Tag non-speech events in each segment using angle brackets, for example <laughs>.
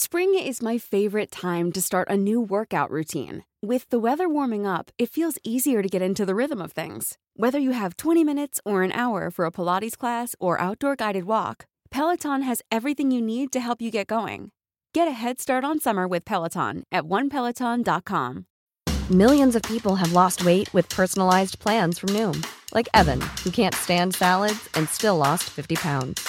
Spring is my favorite time to start a new workout routine. With the weather warming up, it feels easier to get into the rhythm of things. Whether you have 20 minutes or an hour for a Pilates class or outdoor guided walk, Peloton has everything you need to help you get going. Get a head start on summer with Peloton at onepeloton.com. Millions of people have lost weight with personalized plans from Noom, like Evan, who can't stand salads and still lost 50 pounds.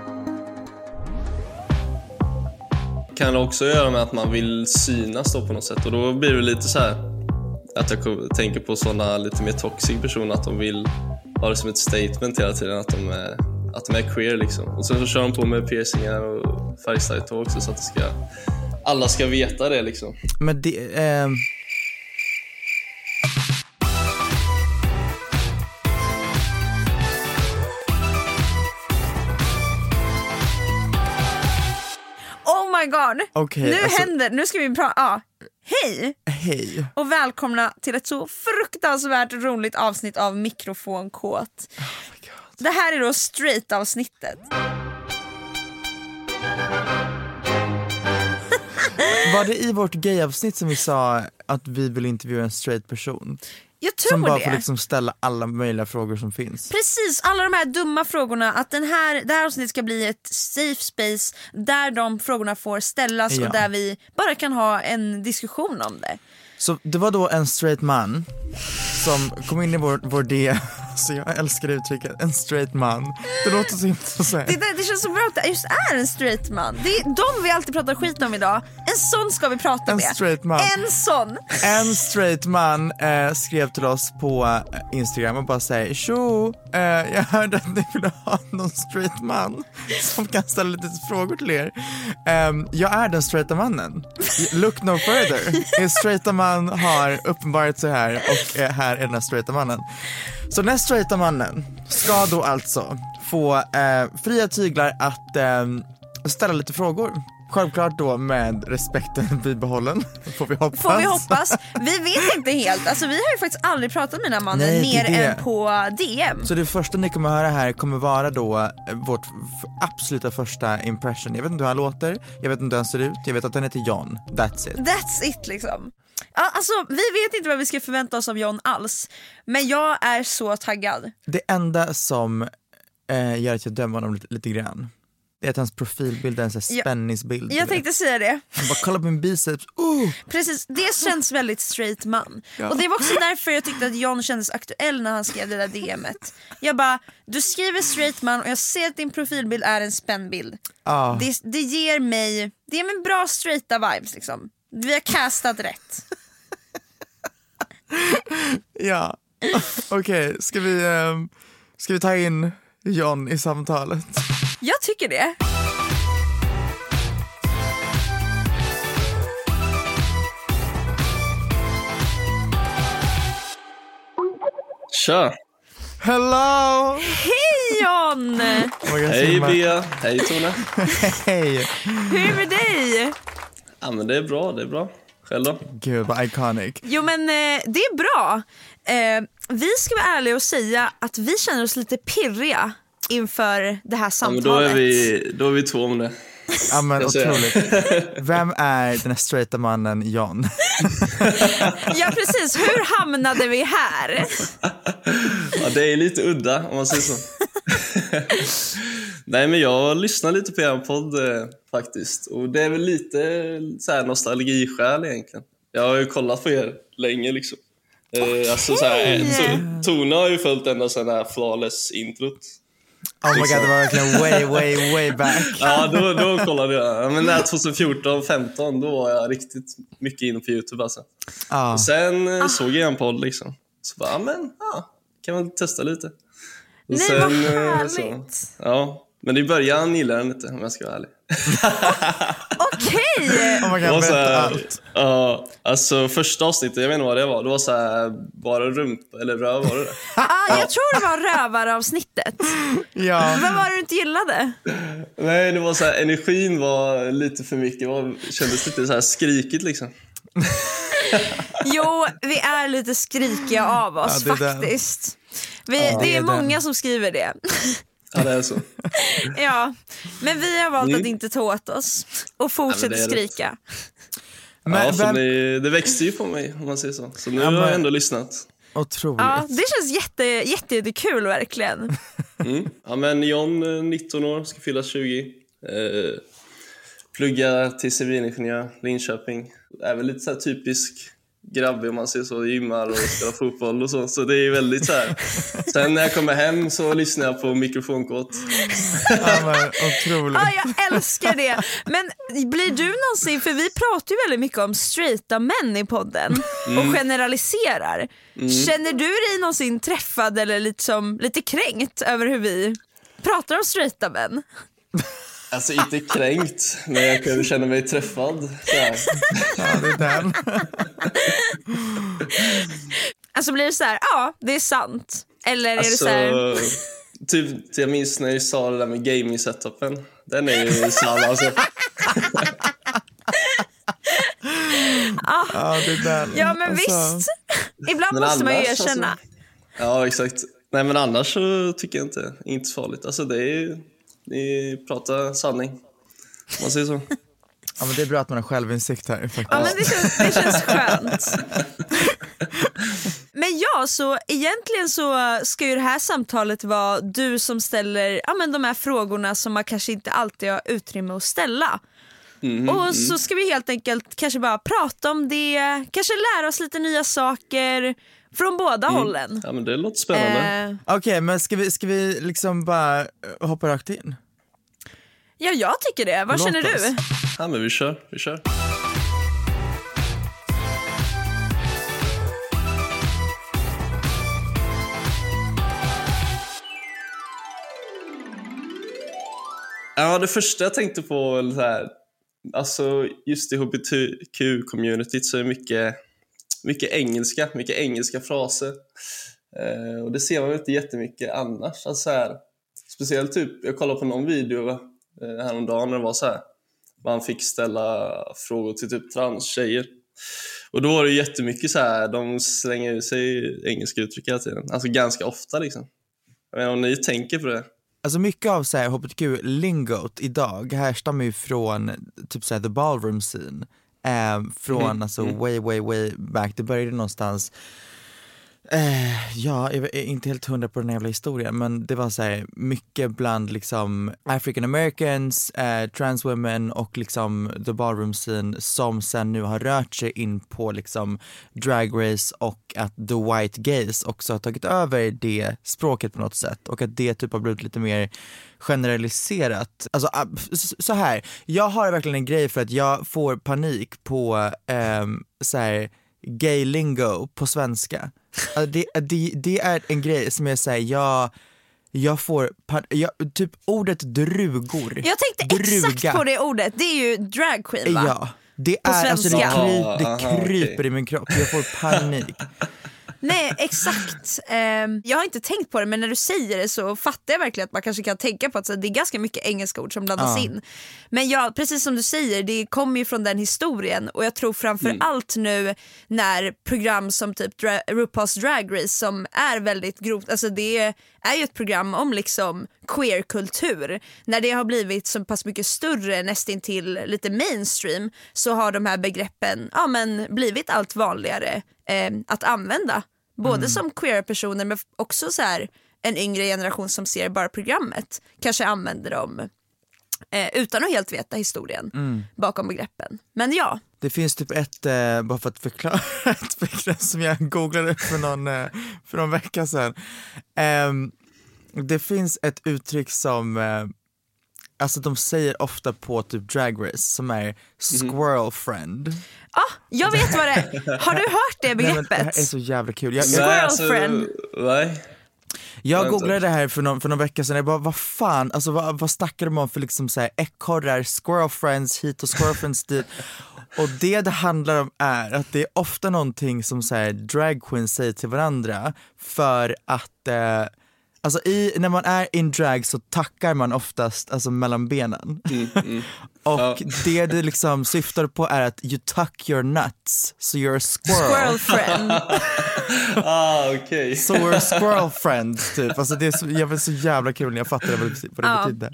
Kan också göra med att man vill synas då på något sätt och då blir det lite så här att jag tänker på sådana lite mer toxic personer att de vill ha det som ett statement hela tiden att de är, att de är queer liksom. Och sen så kör de på med piercingar och färgstarkt också så att det ska, alla ska veta det liksom. Men det, eh Oh god! Okej, nu alltså- händer, nu ska vi prata, ja. Hej hej. och välkomna till ett så fruktansvärt roligt avsnitt av Mikrofonkåt. Det här är då straight avsnittet. Var det i vårt gayavsnitt som vi sa att vi vill intervjua en straight person? Jag tror Som bara det. får liksom ställa alla möjliga frågor som finns. Precis, alla de här dumma frågorna, att den här, det här avsnittet ska bli ett safe space där de frågorna får ställas Ja. och där vi bara kan ha en diskussion om det. Så det var då en straight man som kom in i vår, vår D, så jag älskar det uttrycket, en straight man. Det låter så himla så. Det, där, det känns så bra att det just är en straight man. Det är de vi alltid pratar skit om idag. En sån ska vi prata En med. straight man. En sån. En straight man eh, skrev till oss på eh, Instagram och bara säger tjo, eh, jag hörde att ni ville ha någon straight man som kan ställa lite frågor till er. Ehm, jag är den straighta mannen. Look no further. Er straighta man har uppenbarat sig här och eh, här är den här straighta mannen. Så den här straighta mannen ska då alltså få eh, fria tyglar att eh, ställa lite frågor. Självklart då med respekten <laughs> bibehållen, får vi hoppas. Får vi hoppas. Vi vet inte helt. Alltså, vi har ju faktiskt aldrig pratat med den här mannen Nej, mer det. än på DM. Så det första ni kommer höra här kommer vara då eh, vårt absoluta första impression. Jag vet inte hur han låter, jag vet inte hur han ser ut, jag vet att han heter John. That's it. That's it liksom. Ja, alltså, vi vet inte vad vi ska förvänta oss av John alls. Men jag är så taggad. Det enda som eh, gör att jag dömer honom lite, lite grann, det är att hans profilbild är en sån här Ja, spänningsbild. Jag vet. tänkte säga det. Han bara kolla på min biceps, oh! Precis, det känns väldigt straight man. Och det var också därför jag tyckte att John kändes aktuell när han skrev det där DMet. Jag bara, du skriver straight man och jag ser att din profilbild är en spännbild. Ja. Det, det ger mig det ger mig bra straighta vibes liksom. Vi har castat rätt. <laughs> Ja, okej, ska, vi, ehm, ska vi ta in John i samtalet? Jag tycker det. Tja! Hello! Hej John! Hej. Bea! Hej Tone! <laughs> Hej! Hur är det med dig? Ja men det är bra, det är bra. Själv då? Gud vad iconic. Jo men eh, det är bra. Eh, vi ska vara ärliga och säga att vi känner oss lite pirriga inför det här Ja, men samtalet. då är vi, då är vi två om det. Ja men otroligt. Vem är den här straighta mannen John? <laughs> Ja precis, hur hamnade vi här? Ja, det är lite udda om man säger så. <laughs> Nej men jag lyssnar lite på er podd eh, faktiskt och det är väl lite så här nostalgiskäl egentligen. Jag har ju kollat på er länge liksom. Eh, alltså så här, eh, to, Tona har ju följt ända sedan det här flawless-introt. Oh my god, det var verkligen way, way, way back. <laughs> Ja, då, då kollade jag. Ja, Men där 2014, 15 då var jag riktigt mycket inne på Youtube alltså. Ja. Sen eh, såg jag en podd liksom. Så bara, ja men, ja, kan man testa lite. Och Nej, vad eh, härligt. ja, men i början gillade jag den inte om jag ska vara ärlig. <laughs> Okej! Oh god, så berätta här, allt. ja, alltså första avsnittet, jag vet inte vad det var, det var så här, bara rumpa, eller röv var det det? <laughs> Ah, jag tror det var rövaravsnittet. <laughs> Ja. Vad var det du inte gillade? Nej, det var så här, energin var lite för mycket, det var, kändes lite så här skrikigt liksom. Jo, vi är lite skrikiga av oss Ja, är faktiskt. Vi, det det är är många som skriver det. Ja, det är så. <laughs> ja, men vi har valt att inte ta åt oss och fortsätter Ja, skrika. Men ja, för vem, det, växte ju på mig om man säger så. Så nu Ja, har jag ändå lyssnat. otroligt. Ja, det känns jätte, jätte, jättekul verkligen. <laughs> Mm. Ja, men John, eh, 19 år, ska fylla 20. Eh, pluggar till civilingenjör, Linköping. Är väl lite så här typisk grabbig om man säger så, gymmar och spelar fotboll och så. Så det är väldigt så här. Sen när jag kommer hem så lyssnar jag på mikrofonkåt. Ja, men, otroligt. Ja, jag älskar det. Men blir du någonsin, för vi pratar ju väldigt mycket om straighta män i podden och generaliserar. Känner du dig någonsin träffad eller liksom, lite kränkt över hur vi pratar om straighta män? Alltså inte kränkt, men jag kan känna mig träffad. Så här. Ja, det är den. Alltså blir det så här, ja det är sant. Eller är det Alltså, så här, typ, jag minns när jag sa det där med gaming-setupen. Den är ju sann alltså. Ja, det är den. ja men Alltså, visst. Ibland Men måste man ju erkänna. alltså- Ja, exakt. Nej, men annars så tycker jag inte, inte farligt. Alltså det är ni pratar sanning. Man säger så. <laughs> Ja, men det är bra att man har självinsikt här faktiskt. Ja, men det, känns, det känns skönt. <laughs> Men ja, så egentligen så ska ju det här samtalet vara du som ställer ja, men de här frågorna som man kanske inte alltid har utrymme att ställa. och så ska vi helt enkelt kanske bara prata om det, kanske lära oss lite nya saker från båda hållen. Ja, men det låter spännande. Eh, Okej, men ska vi, ska vi liksom bara eh, hoppa rakt in? ja, jag tycker det. Vad Låt känner oss. du? Ja, men vi kör. Vi kör. Ja, det första jag tänkte på så här, alltså just i hbtq-communityt så är mycket, mycket engelska, mycket engelska fraser. Eh, och det ser man inte jättemycket annars. Alltså här, speciellt typ, jag kollade på någon video eh, häromdagen när det var så här, man fick ställa frågor till typ transtjejer. Och då var det jättemycket så här, de slänger ur sig engelska uttryck hela tiden. Alltså ganska ofta liksom. Jag menar om ni tänker på det? Alltså mycket av så här hbtq-lingot idag härstammar ju från typ så här the ballroom scene. Eh, från alltså way, way, way back. Det började någonstans Eh, ja, jag är inte helt hundra på den här jävla historien men det var så här mycket bland liksom African Americans, eh, trans women och liksom the ballroom scene som sen nu har rört sig in på liksom drag race och att the white gays också har tagit över det språket på något sätt och att det typ har blivit lite mer generaliserat. Alltså ah, så här, jag har verkligen en grej för att jag får panik på eh, så här gay lingo på svenska. Alltså det, det, det är en grej som jag säger, jag, jag får, jag, typ ordet drugor. Jag tänkte exakt Druga. på det ordet, det är ju drag queen va? Ja, det På är, alltså det, svenska. kry, det kryper i min kropp, jag får panik. Nej exakt. Ehm, jag har inte tänkt på det men när du säger det så fattar jag verkligen att man kanske kan tänka på att så, det är ganska mycket engelska ord som blandas Ja. in. Men ja, precis som du säger, det kommer ju från den historien och jag tror framför Mm. allt nu när program som typ Dra- RuPaul's Drag Race som är väldigt grovt, alltså det är ju ett program om liksom queerkultur. När det har blivit så pass mycket större, nästintill lite mainstream, så har de här begreppen ja, men blivit allt vanligare eh, att använda. Både som queer-personer men också så här en yngre generation som ser bara programmet kanske använder dem Eh, utan att helt veta historien bakom begreppen. Men ja, Det finns typ ett, eh, bara för att förklara <laughs> ett begrepp som jag googlade för någon, eh, för någon vecka sedan. Ehm, det finns ett uttryck som, eh, alltså de säger ofta på typ Drag Race som är squirrel friend. ah, jag vet vad det är. Har du hört det Nej, men begreppet? det här är så jävla kul. Jag, jag, Squirrel Nej, alltså, friend. Nej. jag googlade det här för någon, för någon vecka sedan, jag bara vad fan, alltså vad, vad snackar de om för liksom så här ekorrar, squirrel friends hit och squirrel friends dit. Och det det handlar om är att det är ofta någonting som så här drag queens säger till varandra för att eh, Alltså i, när man är in drag så tackar man oftast alltså mellan benen. <laughs> och Ja. det det liksom syftar på är att you tuck your nuts, so you're a squirrel. Squirrel friend. <laughs> Ah, okej. So we're squirrel friends typ. Alltså det är så, jag var så jävla kul när jag fattade vad det, vad det Ja. betydde.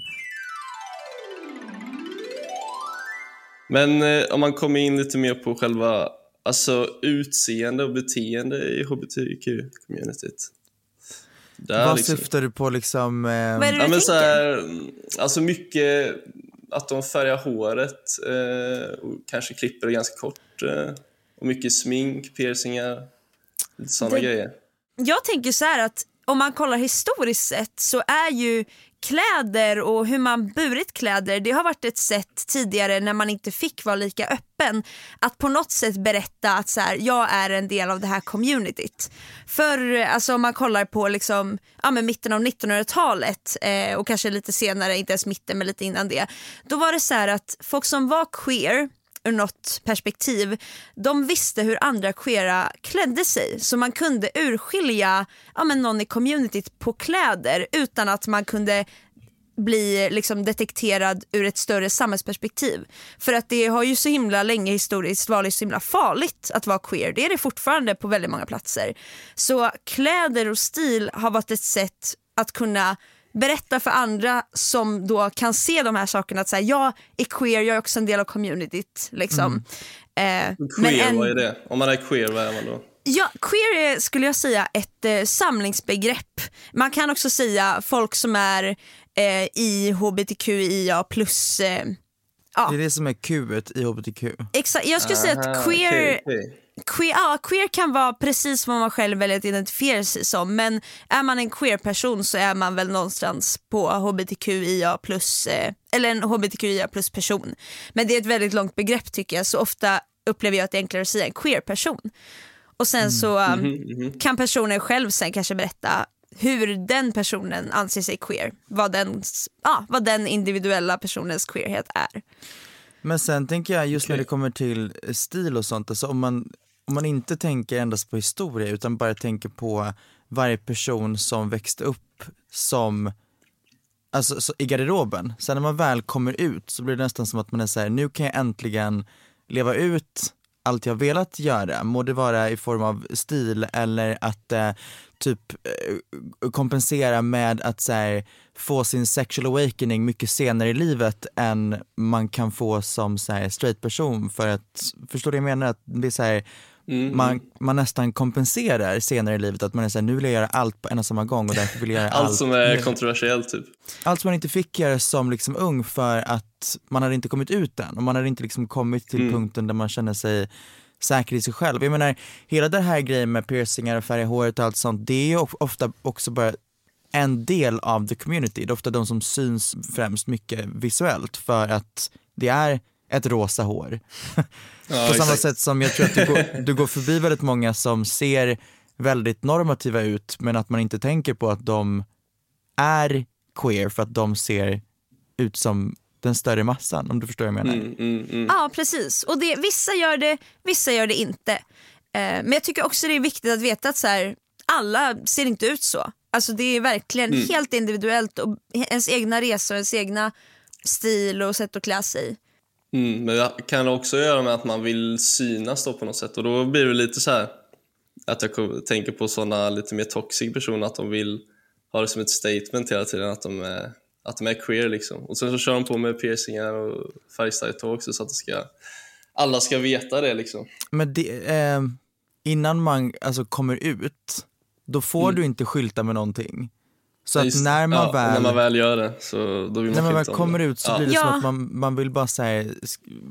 Men eh, om man kommer in lite mer på själva alltså, utseende och beteende i hbtq-communityt. Där Vad liksom. syftar du på liksom? Eh, Vad är det Ja, du men tänker? så här, alltså mycket att de färgar håret eh, och kanske klipper det ganska kort. Eh, och mycket smink, piercingar, lite sådana Det- grejer. Jag tänker så här att om man kollar historiskt sett så är ju kläder och hur man burit kläder det har varit ett sätt tidigare när man inte fick vara lika öppen att på något sätt berätta att så här, jag är en del av det här communityt. För alltså, om man kollar på liksom, ja, men mitten av 1900-talet eh, och kanske lite senare, inte ens mitten men lite innan det. Då var det så här att folk som var queer ur något perspektiv, de visste hur andra queera klädde sig. Så man kunde urskilja ja, men någon i communityt på kläder utan att man kunde bli liksom detekterad ur ett större samhällsperspektiv. För att det har ju så himla länge historiskt varit så himla farligt att vara queer. Det är det fortfarande på väldigt många platser. Så kläder och stil har varit ett sätt att kunna berätta för andra som då kan se de här sakerna att säga jag är queer, jag är också en del av communityt. Liksom. Eh, Queer, en- vad är det? Om man är queer, vad är man då? Ja, queer är, skulle jag säga ett eh, samlingsbegrepp. Man kan också säga folk som är eh, i hbtqia plus eh, ja, Det är det som är Q i hbtq. exakt. Jag skulle säga att queer, okej, okej. Queer, ja, queer kan vara precis vad man själv väljer att identifiera sig som men är man en queer person så är man väl någonstans på hbtqia plus, eh, eller en hbtqia plus person. Men det är ett väldigt långt begrepp tycker jag så ofta upplever jag att det är enklare att säga en queer person. Och sen så um, kan personen själv sen kanske berätta hur den personen anser sig queer, vad den, ja, vad den individuella personens queerhet är. Men sen tänker jag just när Okej. det kommer till stil och sånt, alltså om man, om man inte tänker endast på historia utan bara tänker på varje person som växte upp som Alltså så, i garderoben, sen när man väl kommer ut så blir det nästan som att man är såhär, nu kan jag äntligen leva ut allt jag velat göra, må det vara i form av stil eller att eh, typ eh, kompensera med att så här, få sin sexual awakening mycket senare i livet än man kan få som så här, straight person för att, förstår du vad jag menar? Att det är så här, Mm, man, man nästan kompenserar senare i livet att man är såhär, nu vill jag göra allt på en och samma gång och därför vill jag göra <laughs> allt. Allt som är kontroversiellt typ. allt som man inte fick göra som liksom ung för att man hade inte kommit ut än och man hade inte liksom kommit till Mm. punkten där man känner sig säker i sig själv. Jag menar, hela den här grejen med piercingar och färga håret och allt sånt, det är ju of- ofta också bara en del av the community. Det är ofta de som syns främst mycket visuellt för att det är ett rosa hår. Ja, På samma exakt. sätt som jag tror att du går, du går förbi väldigt många som ser väldigt normativa ut men att man inte tänker på att de är queer för att de ser ut som den större massan om du förstår vad jag menar. Mm, mm, mm. Ja precis och det, vissa gör det, vissa gör det inte. Eh, men jag tycker också det är viktigt att veta att så här, alla ser inte ut så. Alltså det är verkligen Mm. helt individuellt och ens egna resor, ens egna stil och sätt att klä sig. Mm, men det kan också göra med att man vill synas då på något sätt och då blir det lite så här att jag tänker på sådana lite mer toxic personer att de vill ha det som ett statement hela tiden att de är, att de är queer liksom. Och sen så kör de på med piercingar och färgstarkt hår också så att det ska, alla ska veta det liksom. Men det, eh, innan man alltså, kommer ut, då får Mm. du inte skylta med någonting. Så att Just- när man, ja, väl, när man väl gör det så då vill man när man väl kommer det. ut så ja. blir det Ja. som att man, man vill bara säga,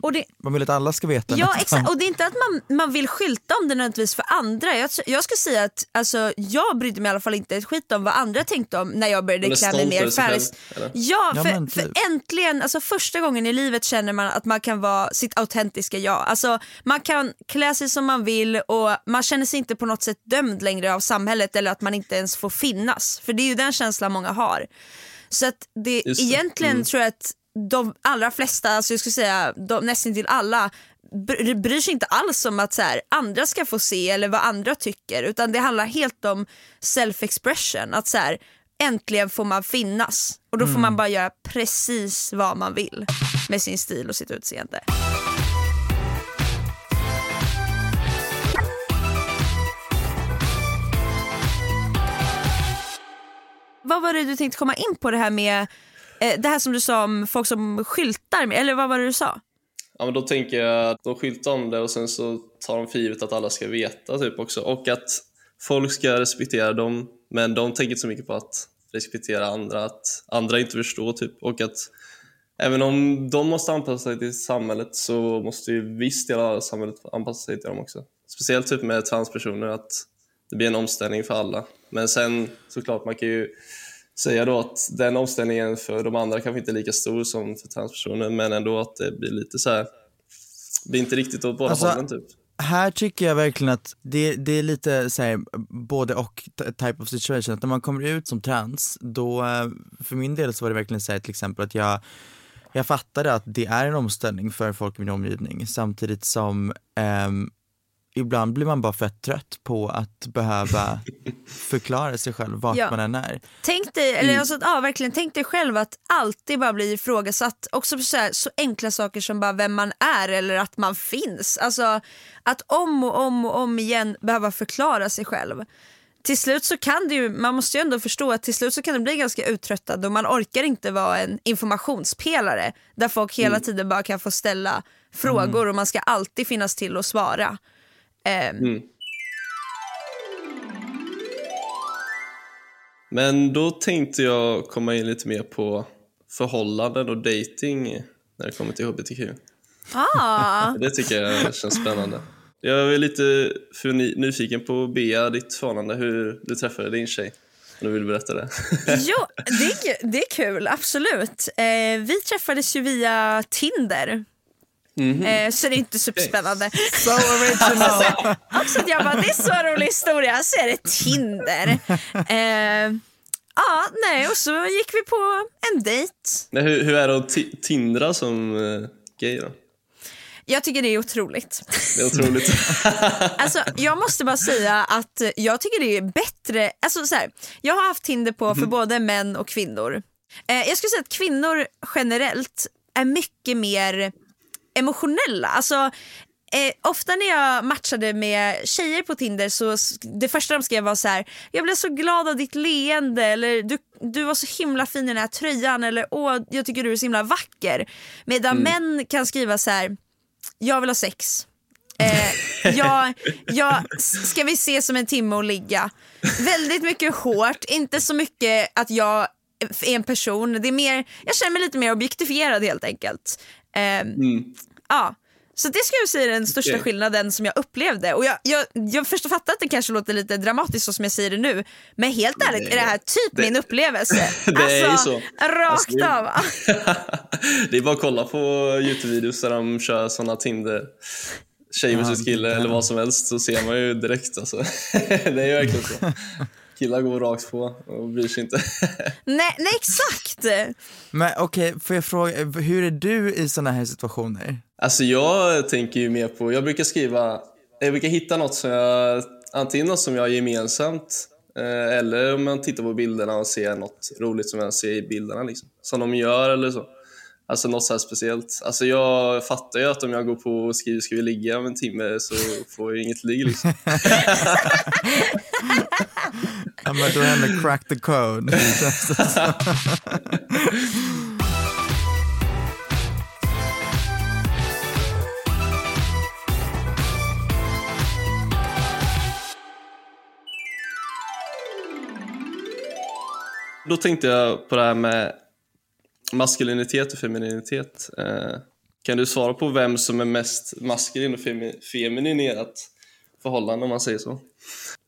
Och det, man vill att alla ska veta Ja nästan. exakt och det är inte att man, man vill skylta om det nödvändigtvis för andra. Jag, jag ska säga att alltså, jag brydde mig i alla fall inte ett skit om vad andra tänkte om när jag började klä mig mer över sig färg. själv, eller? Ja, Ja, för, för typ. äntligen, alltså första gången i livet känner man att man kan vara sitt autentiska jag. Alltså, man kan klä sig som man vill och man känner sig inte på något sätt dömd längre av samhället eller att man inte ens får finnas. För det är ju den känslan många har. Så att det, Just egentligen Mm. tror jag att de allra flesta, alltså jag skulle säga de, nästan till alla br- bryr sig inte alls om att så här, andra ska få se eller vad andra tycker utan det handlar helt om self-expression. Att så här, äntligen får man finnas och då får man bara göra precis vad man vill med sin stil och sitt utseende. Vad var det du tänkte komma in på det här med eh, det här som du sa om folk som skyltar med, eller vad var det du sa? Ja, men då tänker jag att de skyltar om det och sen så tar de för givet att alla ska veta typ också. Och att folk ska respektera dem, men de tänker inte så mycket på att respektera andra, att andra inte förstår typ. Och att även om de måste anpassa sig till samhället så måste ju viss del av samhället anpassa sig till dem också. Speciellt typ med transpersoner, att det blir en omställning för alla. Men sen såklart, man kan ju säga då att den omställningen för de andra kanske inte är lika stor som för transpersoner, men ändå att det blir lite så här, det blir inte riktigt åt båda Alltså, hållen typ. Här tycker jag verkligen att det, det är lite så här, både och type of situation, att när man kommer ut som trans, då, eh, för min del så var det verkligen så här till exempel att jag, jag fattade att det är en omställning för folk i min omgivning samtidigt som ehm, ibland blir man bara fett trött på att behöva <laughs> förklara sig själv vart Ja. man än är. Tänk dig, eller alltså, ja, verkligen, tänk dig själv att alltid bara bli ifrågasatt. Också på så, här, så enkla saker som bara vem man är eller att man finns. Alltså att om och om och om igen behöva förklara sig själv. Till slut så kan det ju, man måste ju ändå förstå att till slut så kan det bli ganska uttröttad och man orkar inte vara en informationspelare där folk hela tiden bara kan få ställa frågor och man ska alltid finnas till och svara. Ehm, Men då tänkte jag komma in lite mer på förhållanden och dating när det kommer till hbtq. Ah. <laughs> Det tycker jag känns spännande. Jag är lite nyfiken på Bea, ditt förhållande, hur du träffade din tjej. Om du vill berätta det. <laughs> Jo, det är, det är kul, absolut. Eh, vi träffades ju via Tinder. Eh, så det är inte superspännande. <laughs> So original! <laughs> Också att jag bara, det är så rolig historia, så är det Tinder. <laughs> Eh, ja, nej, och så gick vi på en dejt. Men hur, hur är det att ti- tindra som eh, gay då? Jag tycker det är otroligt. Det är otroligt. Alltså, jag måste bara säga att jag tycker det är bättre. Alltså, så här, jag har haft Tinder på för både män och kvinnor. Eh, jag skulle säga att kvinnor generellt är mycket mer emotionella. Alltså, eh, ofta när jag matchade med tjejer på Tinder så det första de skrev var så här: jag blev så glad av ditt leende eller du, du var så himla fin i den här tröjan eller åh jag tycker du är så himla vacker. Medan män kan skriva så här: jag vill ha sex. Eh, jag, jag, ska vi se som en timme och ligga? Väldigt mycket hårt, inte så mycket att jag är en person. Det är mer, jag känner mig lite mer objektifierad helt enkelt. Eh, ja. Så det skulle jag säga är den största Okej. skillnaden som jag upplevde. Och jag, jag, jag förstår fattar att det kanske låter lite dramatiskt så som jag säger det nu. Men helt ärligt är det här typ det- min upplevelse. <laughs> det är ju alltså, så. Rakt Alltså, det- av. <laughs> det är bara att kolla på Youtube-videos där de kör såna Tinder tjej versus kille eller vad som helst så ser man ju direkt alltså. <laughs> Det är ju verkligen så. Killar går rakt på och bryr sig inte. <laughs> nej, nej, exakt. Men okej, får jag fråga, hur är du i sådana här situationer? Alltså jag tänker ju mer på, jag brukar skriva, jag brukar hitta något som jag, antingen något som jag har gemensamt eh, eller om man tittar på bilderna och ser något roligt som jag ser i bilderna liksom. Som de gör eller så. Alltså något så här speciellt. Alltså jag fattar ju att om jag går på och skriver ska vi ligga om en timme så får jag inget ligg liksom. <laughs> <laughs> Ja men då händer crack the code. Då tänkte jag på det här med maskulinitet och femininitet. Eh, kan du svara på vem som är mest maskulin och femi feminin i ert förhållande om man säger så?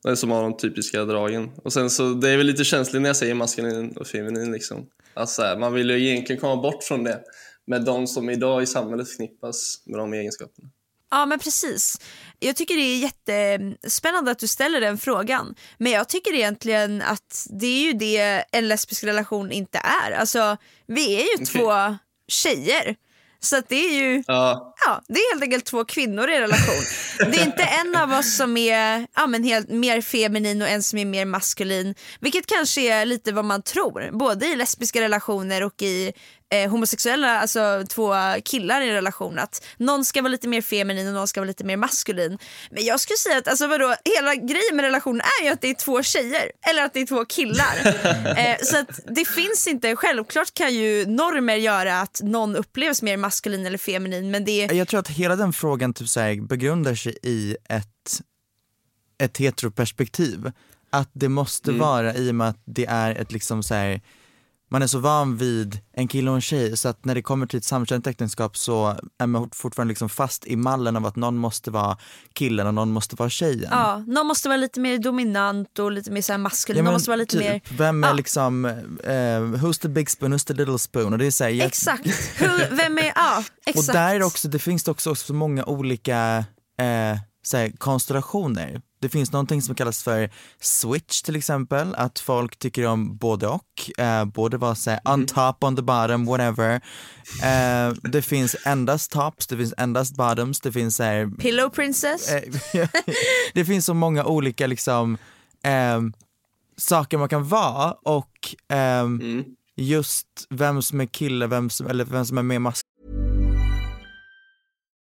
Det är som har de typiska dragen. Och sen så, det är väl lite känsligt när jag säger maskulin och feminin liksom. Alltså här, man vill ju egentligen komma bort från det. Med de som idag i samhället förknippas med de egenskaperna. Ja men precis. Jag tycker det är jättespännande att du ställer den frågan. Men jag tycker egentligen att det är ju det en lesbisk relation inte är. Alltså vi är ju okay. två tjejer så det är ju ja. ja. det är helt enkelt två kvinnor i relation. det är inte en av oss som är ja, men helt, mer feminin och en som är mer maskulin. Vilket kanske är lite vad man tror, både i lesbiska relationer och i eh, homosexuella, alltså två killar i en relation. Att någon ska vara lite mer feminin och någon ska vara lite mer maskulin. Men jag skulle säga att alltså, vadå, hela grejen med relationen är ju att det är två tjejer eller att det är två killar. <laughs> eh, så att det finns inte, självklart kan ju normer göra att någon upplevs mer maskulin eller feminin men det Jag tror att hela den frågan typ så här, begrundar sig i ett, ett heteroperspektiv. Att det måste mm. vara i och med att det är ett liksom så här, man är så van vid en kille och en tjej så att när det kommer till ett samkönat äktenskap så är man fortfarande liksom fast i mallen av att någon måste vara killen och någon måste vara tjejen. Ja, någon måste vara lite mer dominant och lite mer så maskulin, ja, någon måste vara lite typ, mer... Vem är ja. liksom, uh, who's the big spoon, who's the little spoon? Och det är så här, exakt, Hur, vem är, ja <laughs> exakt. Och där är också, det finns också, också så många olika uh, så här, konstellationer det finns någonting som kallas för switch till exempel, att folk tycker om både och, eh, både vara såhär on mm. top, on the bottom, whatever. Eh, det finns endast tops, det finns endast bottoms, det finns såhär... Pillow princess? Eh, <laughs> det finns så många olika liksom eh, saker man kan vara och ehm, mm. just vem som är kille, vem som, eller vem som är mer mask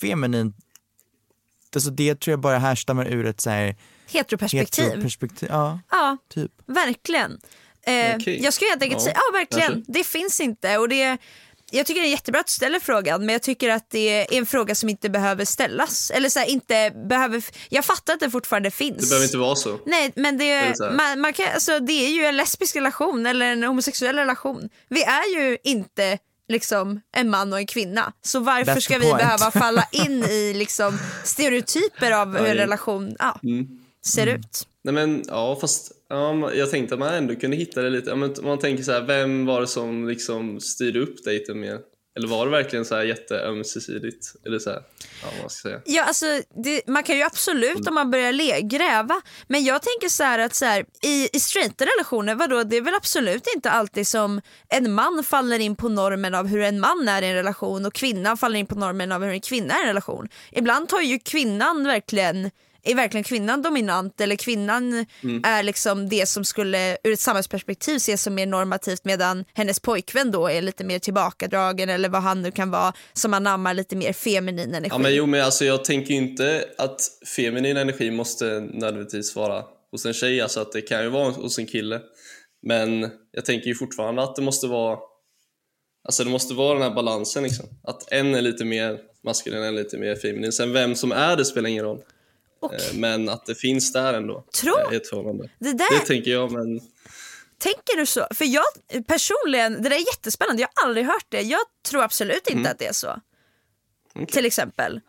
feminin, alltså det tror jag bara härstammar ur ett så här heteroperspektiv. heteroperspektiv. Ja, ja typ. verkligen. Eh, okay. Jag skulle helt enkelt ja. säga, ja verkligen, Kanske. det finns inte. Och det, jag tycker det är jättebra att du ställer frågan men jag tycker att det är en fråga som inte behöver ställas. Eller så här, inte behöver, jag fattar att det fortfarande finns. Det behöver inte vara så. Nej men det, det man, man, kan, alltså, det är ju en lesbisk relation eller en homosexuell relation. Vi är ju inte liksom en man och en kvinna. Så varför That's ska vi behöva falla <laughs> in i liksom stereotyper av hur en relation ja, mm. ser mm. ut? Nej men ja fast ja, jag tänkte att man ändå kunde hitta det lite. Ja, men man tänker så här, vem var det som liksom styrde upp dejten mer? Eller var det verkligen så här jätteömsesidigt? Eller så här, ja, vad ska säga. Ja, alltså, det, man kan ju absolut mm. om man börjar le, gräva. Men jag tänker så här att så här, i, i straighta relationer, vadå, det är väl absolut inte alltid som en man faller in på normen av hur en man är i en relation och kvinnan faller in på normen av hur en kvinna är i en relation. Ibland tar ju kvinnan verkligen är verkligen kvinnan dominant eller kvinnan mm. är liksom det som skulle ur ett samhällsperspektiv ses som mer normativt medan hennes pojkvän då är lite mer tillbakadragen eller vad han nu kan vara som anammar lite mer feminin energi. Ja, men jo, men alltså, jag tänker inte att feminin energi måste nödvändigtvis vara hos en tjej, alltså att det kan ju vara hos en kille. Men jag tänker ju fortfarande att det måste vara Alltså det måste vara den här balansen liksom. Att en är lite mer maskulin, en är lite mer feminin. Sen vem som är det spelar ingen roll. Och- Eh, Men att det finns där ändå. Tror- eh, i ett förhållande. Det där- det tänker jag, men Tänker du så? För jag personligen, det där är jättespännande, jag har aldrig hört det. Jag tror absolut inte Mm. att det är så. Till exempel.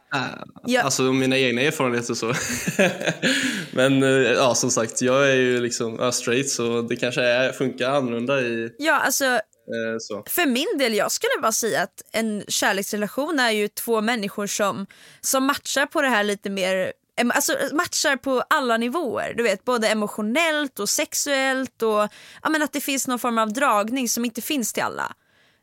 Ja. Alltså mina egna erfarenheter så. <laughs> Men eh, ja, som sagt, jag är ju liksom ja, straight så det kanske är, funkar annorlunda i Ja, alltså så. för min del, jag skulle bara säga att en kärleksrelation är ju två människor som, som matchar på det här lite mer Alltså matchar på alla nivåer, du vet både emotionellt och sexuellt och ja, men att det finns någon form av dragning som inte finns till alla.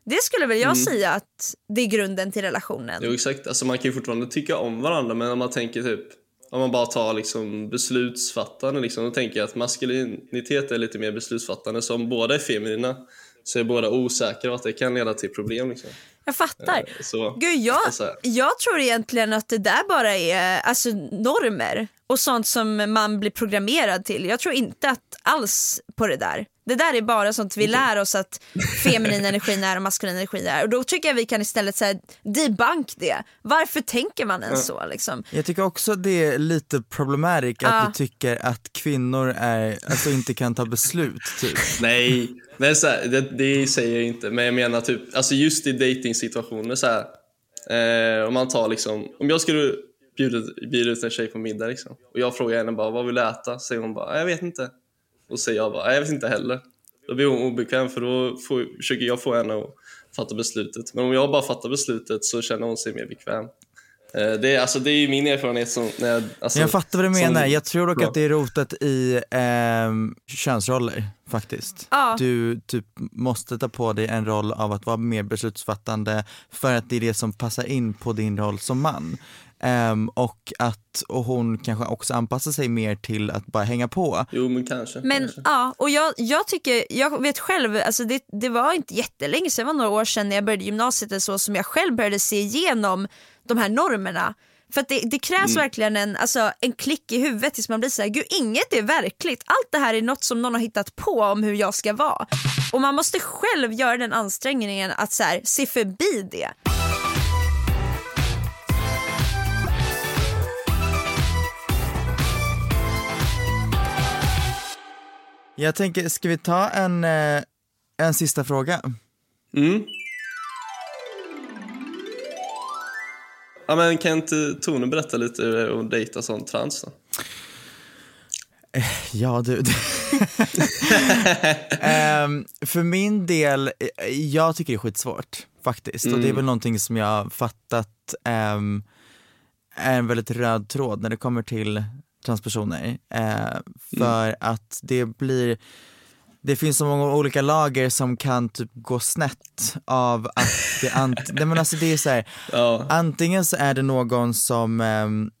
Det skulle väl jag säga att det är grunden till relationen. Jo exakt, alltså man kan ju fortfarande tycka om varandra men om man tänker typ om man bara tar liksom beslutsfattande liksom, då tänker jag att maskulinitet är lite mer beslutsfattande. Så om båda är feminina så är båda osäkra och att det kan leda till problem. Liksom. Jag fattar. Eh, Så, Gud, jag, alltså, jag tror egentligen att det där bara är alltså, normer och sånt som man blir programmerad till. Jag tror inte att alls på det där. Det där är bara sånt vi lär oss att <laughs> feminin energin är och maskulin energin är. Och då tycker jag vi kan istället säga debunk det. Varför tänker man ens så liksom? Jag tycker också det är lite problematic att Ja. du tycker att kvinnor är, alltså inte kan ta beslut typ. Nej, men så här, det, det säger jag inte. Men jag menar typ, alltså just i dating-situationer så här. Eh, om man tar liksom, om jag skulle bjuda, bjuda ut en tjej på middag liksom, och jag frågar henne bara vad vill du äta? Säger hon bara jag vet inte. Och säger jag bara jag vet inte heller. Då blir hon obekväm för då får, försöker jag få henne att fatta beslutet. Men om jag bara fattar beslutet så känner hon sig mer bekväm. Eh, det, är, alltså, det är ju min erfarenhet som... När jag, alltså, jag fattar vad du som- menar, jag tror dock Bra. att det är rotat i ehm, könsroller faktiskt. Ja. Du typ måste ta på dig en roll av att vara mer beslutsfattande för att det är det som passar in på din roll som man. Ehm, och att och hon kanske också anpassar sig mer till att bara hänga på. Jo men kanske. Men kanske. ja, och jag, jag tycker, jag vet själv, alltså det, det var inte jättelänge sedan, det var några år sedan när jag började gymnasiet eller så som jag själv började se igenom de här normerna. För att det, det krävs verkligen en, alltså, en klick i huvudet tills man blir såhär, gud inget är verkligt. Allt det här är något som någon har hittat på om hur jag ska vara. Och man måste själv göra den ansträngningen att så här, se förbi det. Jag tänker, ska vi ta en, eh, en sista fråga? Mm. Ja, men kan inte Tone berätta lite hur det är att dejta som trans då? Ja du. <laughs> Ehm, för min del, eh, jag tycker det är skitsvårt faktiskt. Och det är väl någonting som jag fattat ehm, är en väldigt röd tråd när det kommer till transpersoner. Eh, för att det blir, det finns så många olika lager som kan typ gå snett av att det, ant- <laughs> Nej, men alltså det är så här, Ja. antingen så är det någon som ehm,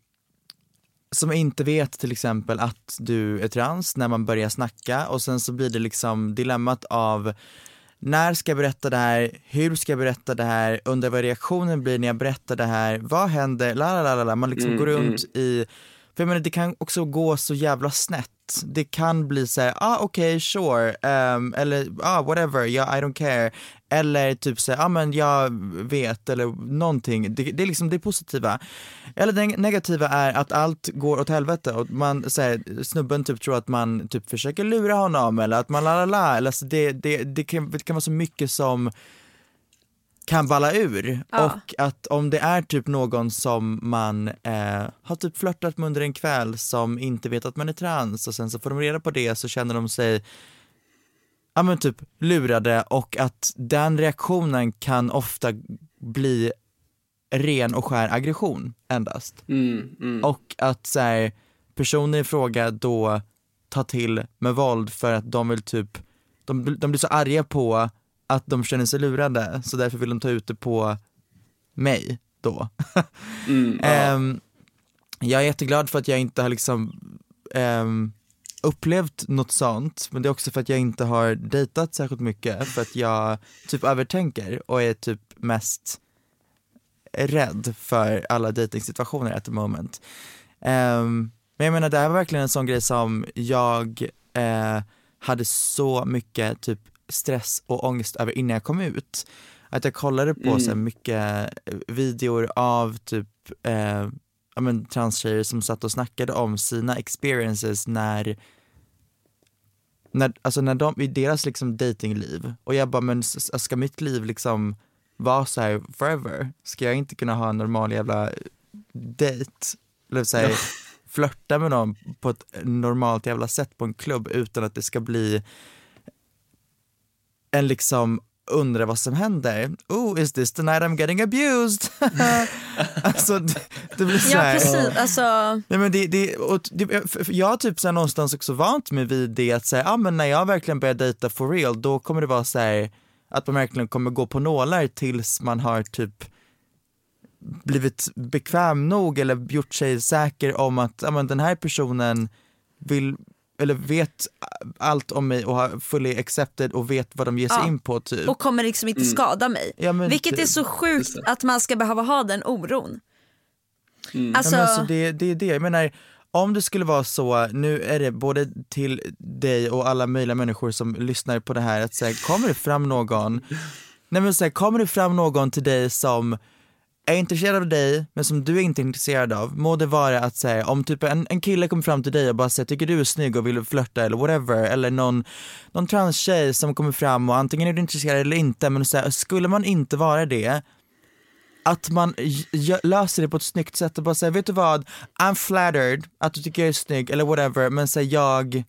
som inte vet till exempel att du är trans när man börjar snacka och sen så blir det liksom dilemmat av när ska jag berätta det här, hur ska jag berätta det här, undrar vad reaktionen blir när jag berättar det här, vad händer, la la la la, man liksom Mm, går runt i, för jag menar det kan också gå så jävla snett. Det kan bli så här, ah okej sure, um, eller ah whatever, yeah, I don't care. Eller typ så här, ah men jag vet, eller någonting. Det, det är liksom det positiva. Eller det negativa är att allt går åt helvete och man, så här, snubben typ tror att man typ försöker lura honom eller att man la la la, eller alltså det, det, det, kan, det kan vara så mycket som kan balla ur Ja. och att om det är typ någon som man eh, har typ flörtat med under en kväll som inte vet att man är trans och sen så får de reda på det så känner de sig ja men typ lurade och att den reaktionen kan ofta bli ren och skär aggression endast. Mm, mm. Och att så här, personer i fråga då tar till med våld för att de vill typ, de, de blir så arga på att de känner sig lurade så därför vill de ta ut det på mig då. <laughs> Mm, ja. Ehm, jag är jätteglad för att jag inte har liksom ehm, upplevt något sånt, men det är också för att jag inte har dejtat särskilt mycket för att jag typ övertänker och är typ mest rädd för alla dejtingsituationer at the moment. Ehm, men jag menar det här var verkligen en sån grej som jag eh, hade så mycket typ stress och ångest över innan jag kom ut. Att jag kollade på Mm. så mycket videor av typ eh, ja, men, transtjejer som satt och snackade om sina experiences när när, alltså när de, i deras liksom datingliv och jag bara men ska mitt liv liksom vara så här forever? Ska jag inte kunna ha en normal jävla dejt? Eller så här, flörta med någon på ett normalt jävla sätt på en klubb utan att det ska bli en liksom undra vad som händer. Oh, is this the night I'm getting abused? <laughs> alltså det, det blir så Ja här. precis, alltså Nej, men det, det, och det, jag har typ så här någonstans också vant mig vid det att säga, ah, men när jag verkligen börjar dejta for real då kommer det vara så här att man verkligen kommer gå på nålar tills man har typ blivit bekväm nog eller gjort sig säker om att ah, men den här personen vill eller vet allt om mig och har fully accepted och vet vad de ger sig Ja. in på typ. och kommer liksom inte skada mig. Ja, men Vilket det- är så sjukt att man ska behöva ha den oron. Alltså, Ja, men alltså det, det är det, jag menar om det skulle vara så, nu är det både till dig och alla möjliga människor som lyssnar på det här, att säga, kommer det fram någon, nej men så här, kommer det fram någon till dig som är intresserad av dig men som du är inte intresserad av, må det vara att säga om typ en, en kille kommer fram till dig och bara säger tycker du är snygg och vill flörta eller whatever? Eller någon, någon transtjej som kommer fram och antingen är du intresserad eller inte men så här, skulle man inte vara det att man löser det på ett snyggt sätt och bara säger, vet du vad, I'm flattered att du tycker jag är snygg eller whatever, men säg jag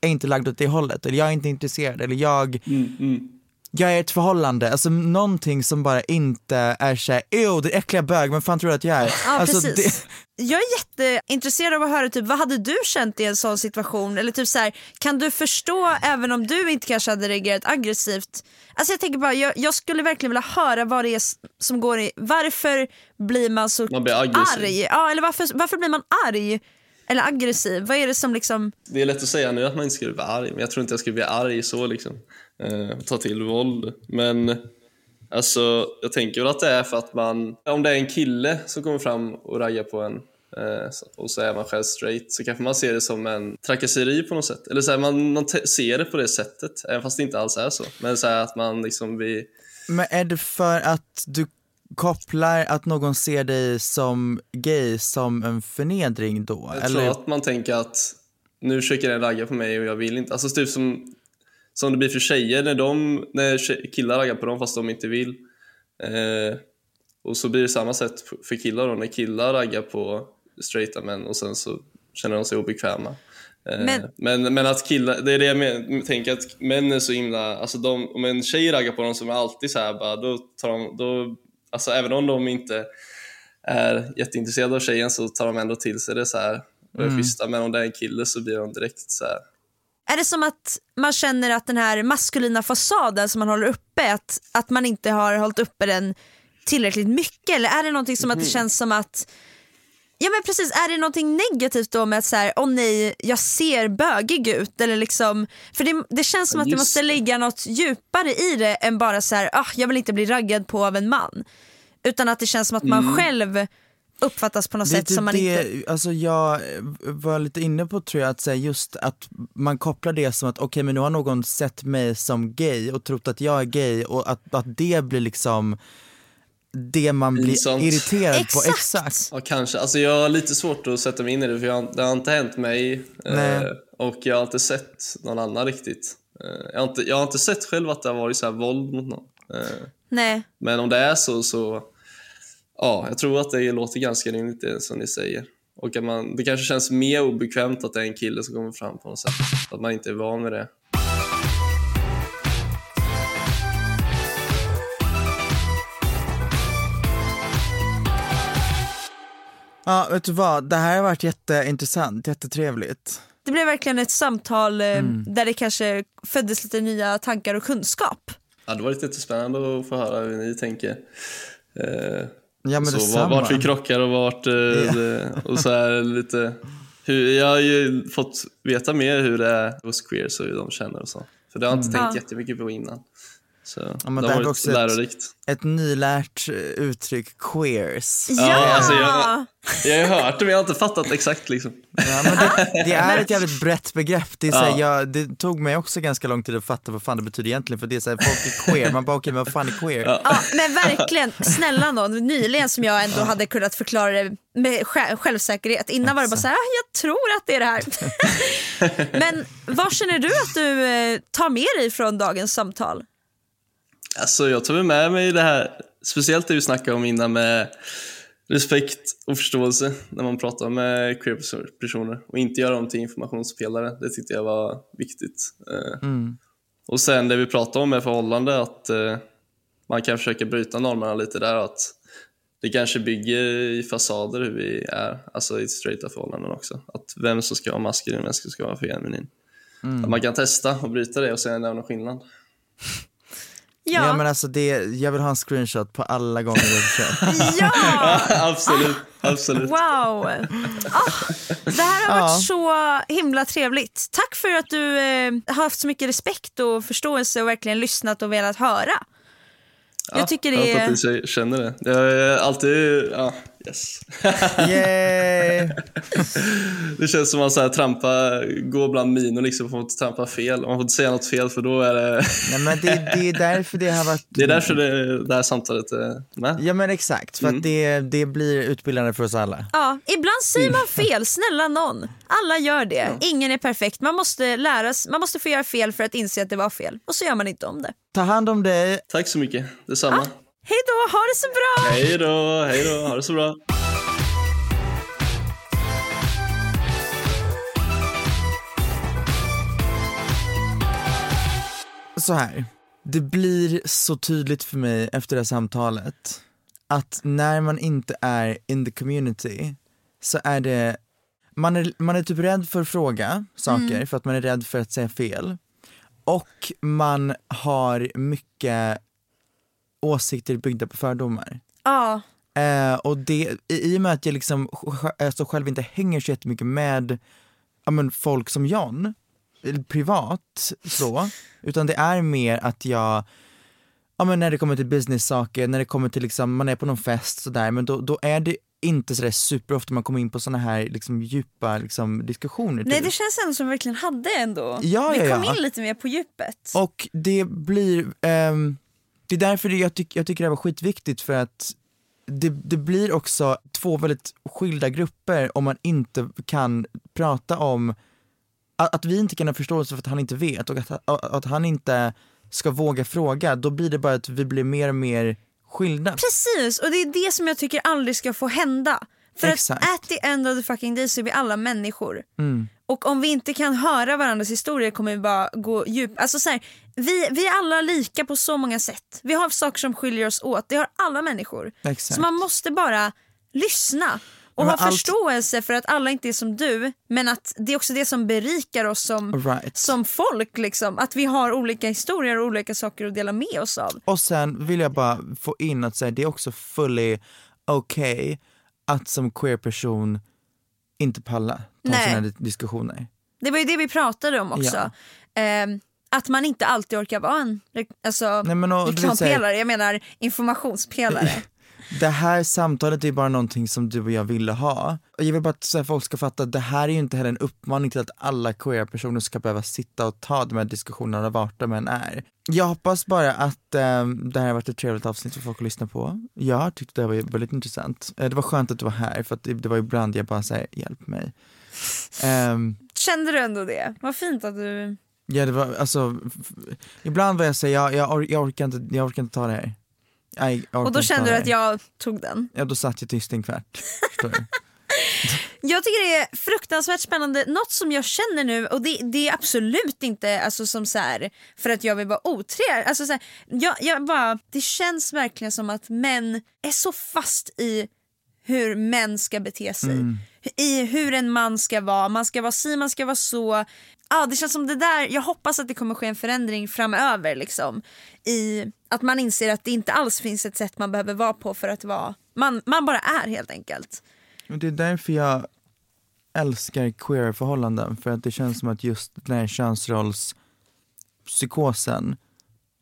är inte lagd åt det hållet, eller jag är inte intresserad, eller jag, mm, mm jag är i ett förhållande, alltså någonting som bara inte är såhär, ew det är äckliga bög, men fan tror du att jag är? Ja, alltså, precis. Jag är jätteintresserad av att höra typ, vad hade du känt i en sån situation? Eller typ så här, kan du förstå även om du inte kanske hade reagerat aggressivt? Alltså jag tänker bara, jag, jag skulle verkligen vilja höra vad det är som går i, varför blir man så Man blir aggressiv. arg? Ja, eller varför, varför blir man arg? Eller aggressiv? Vad är det som liksom, Det är lätt att säga nu att man inte skulle bli arg, men jag tror inte jag skulle bli arg så liksom. Eh, ta till våld. Men alltså, jag tänker väl att det är för att man, om det är en kille som kommer fram och raggar på en eh, och så är man själv straight så kanske man ser det som en trakasseri på något sätt. Eller så här, man, man ser det på det sättet, även fast det inte alls är så. Men så här, att man liksom blir Men är det för att du kopplar att någon ser dig som gay som en förnedring då? Jag eller? tror att man tänker att nu försöker den ragga på mig och jag vill inte. Alltså typ som, som det blir för tjejer när, de, när killar raggar på dem fast de inte vill. Eh, och så blir det samma sätt för killar då, när killar raggar på straighta män och sen så känner de sig obekväma. Eh, Men- men, men att killar, det är det jag men, tänker att män är så himla, alltså de, om en tjej raggar på dem som är alltid så här bara, då tar de, då, alltså även om de inte är jätteintresserade av tjejen så tar de ändå till sig det så här och är schyssta. Men om det är en kille så blir de direkt så här. Är det som att man känner att den här maskulina fasaden som man håller uppe, att, att man inte har hållit uppe den tillräckligt mycket? Eller är det någonting som att det känns som att Ja men precis, är det någonting negativt då med att säga åh nej jag ser bögig ut? Eller liksom För det, det känns som att det måste ligga något djupare i det än bara så här, ah, jag vill inte bli raggad på av en man. Utan att det känns som att man själv uppfattas på något Det sätt typ som man det, inte... alltså jag var lite inne på tror jag att säga just att man kopplar det som att okej men nu har någon sett mig som gay och trott att jag är gay och att, att det blir liksom det man blir Pinsamt. irriterad på. Exakt! Exakt. Ja, kanske. Alltså jag har lite svårt att sätta mig in i det för jag, har- det har inte hänt mig. Nej. Eh, och jag har inte sett någon annan riktigt. Eh, jag, har inte, jag har inte sett själv att det har varit så här våld mot någon. Eh, Nej. men om det är så så, ja, jag tror att det låter ganska rimligt det som ni säger. Och att man, det kanske känns mer obekvämt att det är en kille som kommer fram på något sätt. Att man inte är van med det. Ja vet du vad, det här har varit jätteintressant, jättetrevligt. Det blev verkligen ett samtal eh, Mm. där det kanske föddes lite nya tankar och kunskap. Ja, det var lite jättespännande att få höra hur ni tänker. Eh, Ja men så detsamma. var- vart vi krockar och vart det, och så här lite hur, jag har ju fått veta mer hur det är hos queers och hur de känner och så. För det har jag inte tänkt Ja. jättemycket på innan. Så Ja, men det har varit också ett- lärorikt. Ett nylärt eh, uttryck, queers. Ja! alltså jag- Jag har hört det men jag har inte fattat exakt liksom. Ja, men det, det är <laughs> ett jävligt brett begrepp. Det, är så här, Ja. jag, det tog mig också ganska lång tid att fatta vad fan det betyder egentligen. För det är så här, folk är queer, man bara okej men vad fan är queer? Ja, men verkligen, snälla någon, nyligen som jag ändå hade kunnat förklara det med sj- självsäkerhet. Innan var det bara så här, "Ah, jag tror att det är det här. <laughs> men vad känner du att du eh, tar med dig från dagens samtal? Alltså jag tar med mig det här, speciellt det vi snackade om innan med respekt och förståelse när man pratar med queer-personer och inte göra dem till informationspelare. Det tyckte jag var viktigt. Eh, Och sen det vi pratade om med förhållande, att eh, man kan försöka bryta normerna lite där. Att det kanske bygger i fasader hur vi är, alltså i straighta förhållanden också. Att vem som ska vara maskulin och vem som ska vara feminin. Att man kan testa och bryta det och se om det är någon skillnad. Ja, Ja men alltså det, jag vill ha en screenshot på alla gånger jag försökt. <laughs> ja! <laughs> absolut, absolut. wow! Ah, det här har varit så himla trevligt. Tack för att du eh, har haft så mycket respekt och förståelse och verkligen lyssnat och velat höra. jag tycker det Jag är... hoppas att du känner det. Jag är alltid, ja, yes. <laughs> Yay! Det känns som att man så här trampa, går bland minor liksom, och får inte trampa fel. Man får inte säga något fel för då är det, Nej men det, det är därför det har varit... det är därför det, det här samtalet är med. Ja men exakt, för att det, det blir utbildande för oss alla. Ja, ibland säger man fel, snälla någon. Alla gör det. Ingen är perfekt. Man måste lära sig- man måste få göra fel för att inse att det var fel. Och så gör man inte om det. Ta hand om dig. Tack så mycket, detsamma. Hej då, ha det så bra! Hej då, hej då, ha det så bra. Så här, det blir så tydligt för mig efter det här samtalet att när man inte är in the community så är det, man är, man är typ rädd för att fråga saker för att man är rädd för att säga fel. Och man har mycket åsikter byggda på fördomar. Ja, Eh, och det, i, i och med att jag liksom alltså själv inte hänger så jättemycket med ja, men folk som John, eller privat så, utan det är mer att jag, ja men när det kommer till business-saker, när det kommer till liksom, man är på någon fest sådär, men då, då är det inte sådär superofta man kommer in på sådana här liksom djupa liksom, diskussioner. nej typ. det känns ändå som vi verkligen hade ändå. Ja, vi ja, kom ja. in lite mer på djupet. Och det blir, ehm, det är därför jag, tyck, jag tycker det här var skitviktigt för att det, det blir också två väldigt skilda grupper om man inte kan prata om att, att vi inte kan ha förståelse för att han inte vet och att, att, att han inte ska våga fråga, då blir det bara att vi blir mer och mer skilda. Precis, och det är det som jag tycker aldrig ska få hända. För Exakt. att at the end of the fucking day så är vi alla människor. Mm. Och om vi inte kan höra varandras historier kommer vi bara gå djupt. Alltså så här, vi, vi är alla lika på så många sätt. Vi har saker som skiljer oss åt, det har alla människor. Exakt. Så man måste bara lyssna och Men ha allt- förståelse för att alla inte är som du men att det är också det som berikar oss som, Right. som folk. Liksom. Att vi har olika historier och olika saker att dela med oss av. Och sen vill jag bara få in att säga, det är också fully okej att som queer person inte palla ta Nej. här diskussioner. Det var ju det vi pratade om också. Ehm, att man inte alltid orkar vara en alltså, Nej, men och reklampelare, jag menar informationspelare. <laughs> Det här samtalet är bara någonting som du och jag ville ha. Och Jag vill bara att folk ska fatta att det här är ju inte heller en uppmaning till att alla queer-personer ska behöva sitta och ta de här diskussionerna vart de än är. Jag hoppas bara att eh, det här har varit ett trevligt avsnitt för folk att lyssna på. Jag tyckte det här var väldigt intressant. Eh, det var skönt att du var här för att det, det var ibland jag bara säger hjälp mig. Ehm, Kände du ändå det? Vad fint att du... Ja det var alltså, ibland var jag säga jag, jag, or, jag, orkar inte, jag orkar inte ta det här. Orkar Och då kände du att jag tog den. Ja då satt jag tyst en kvart. <laughs> Jag tycker det är fruktansvärt spännande. Något som jag känner nu, och det, det är absolut inte alltså, som så här, för att jag vill vara otrevlig. Alltså, så här, jag, jag bara, det känns verkligen som att män är så fast i hur män ska bete sig. I hur en man ska vara. Man ska vara si, man ska vara så. Ja, det känns som det där, jag hoppas att det kommer ske en förändring framöver. Liksom, I att man inser att det inte alls finns ett sätt man behöver vara på för att vara, man, man bara är helt enkelt. Och det är därför jag älskar queer-förhållanden, för att det känns som att just den här könsrollspsykosen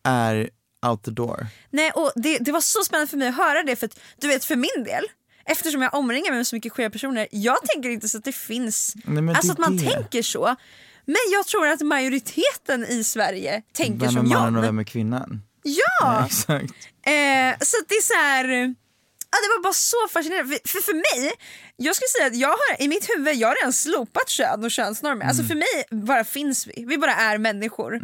är out the door. Nej, och det, det var så spännande för mig att höra det för att du vet för min del eftersom jag omringar mig med så mycket queera personer, jag tänker inte så att det finns, Nej, men alltså det att man det. tänker så. Men jag tror att majoriteten i Sverige tänker Vem är som mannen och vem är kvinnan? <laughs> Ja! Exakt. Eh, så det är så här. Ja, det var bara så fascinerande. För, för, för mig, jag skulle säga att jag har i mitt huvud, jag har redan slopat kön och könsnormer. Alltså Mm. för mig bara finns vi, vi bara är människor.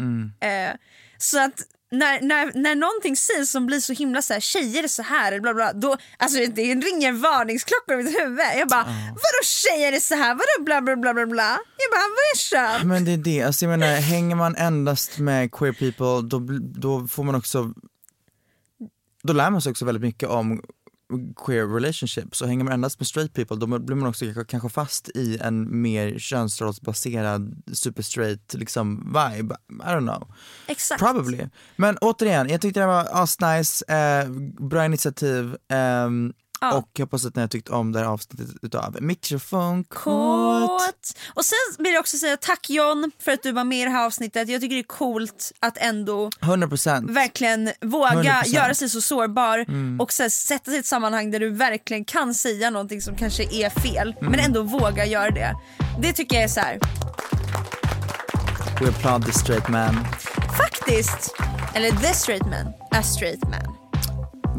Eh, så att när, när, när någonting sägs som blir så himla så här, tjejer är så här, bla bla, då, alltså det ringer en varningsklocka i mitt huvud. Jag bara, vadå tjejer är så här, vadå bla bla bla bla bla? Jag bara, vad är kön? Men det är det, alltså jag menar hänger man endast med queer people då, då får man också, då lär man sig också väldigt mycket om queer relationships och hänger man endast med straight people då blir man också kanske- fast i en mer könsrollsbaserad super straight liksom vibe, I don't know. Exakt. Probably. Men återigen, jag tyckte det var asnice, eh, bra initiativ ehm, Ja. och jag hoppas att ni har tyckt om det här avsnittet utav Mikrofonkåt. Kåt. Och sen vill jag också säga tack John för att du var med i det här avsnittet. Jag tycker det är coolt att ändå 100%. verkligen våga 100%. göra sig så sårbar Mm. och så här, sätta sig i ett sammanhang där du verkligen kan säga någonting som kanske är fel Mm. men ändå våga göra det. Det tycker jag är så här. We applaud the straight man. faktiskt, eller the straight man, a straight man,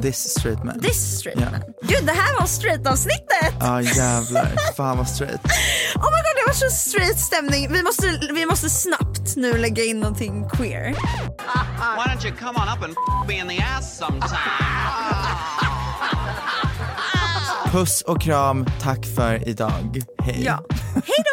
This straight man. this straight Ja. man. Gud det här var straight avsnittet! Ja jävlar, fan vad straight. <laughs> Oh my god det var så straight stämning. Vi måste, vi måste snabbt nu lägga in någonting queer. Why don't you come on up and f- me in the ass sometime? Puss och kram, tack för idag. Hej. Ja. Hej då!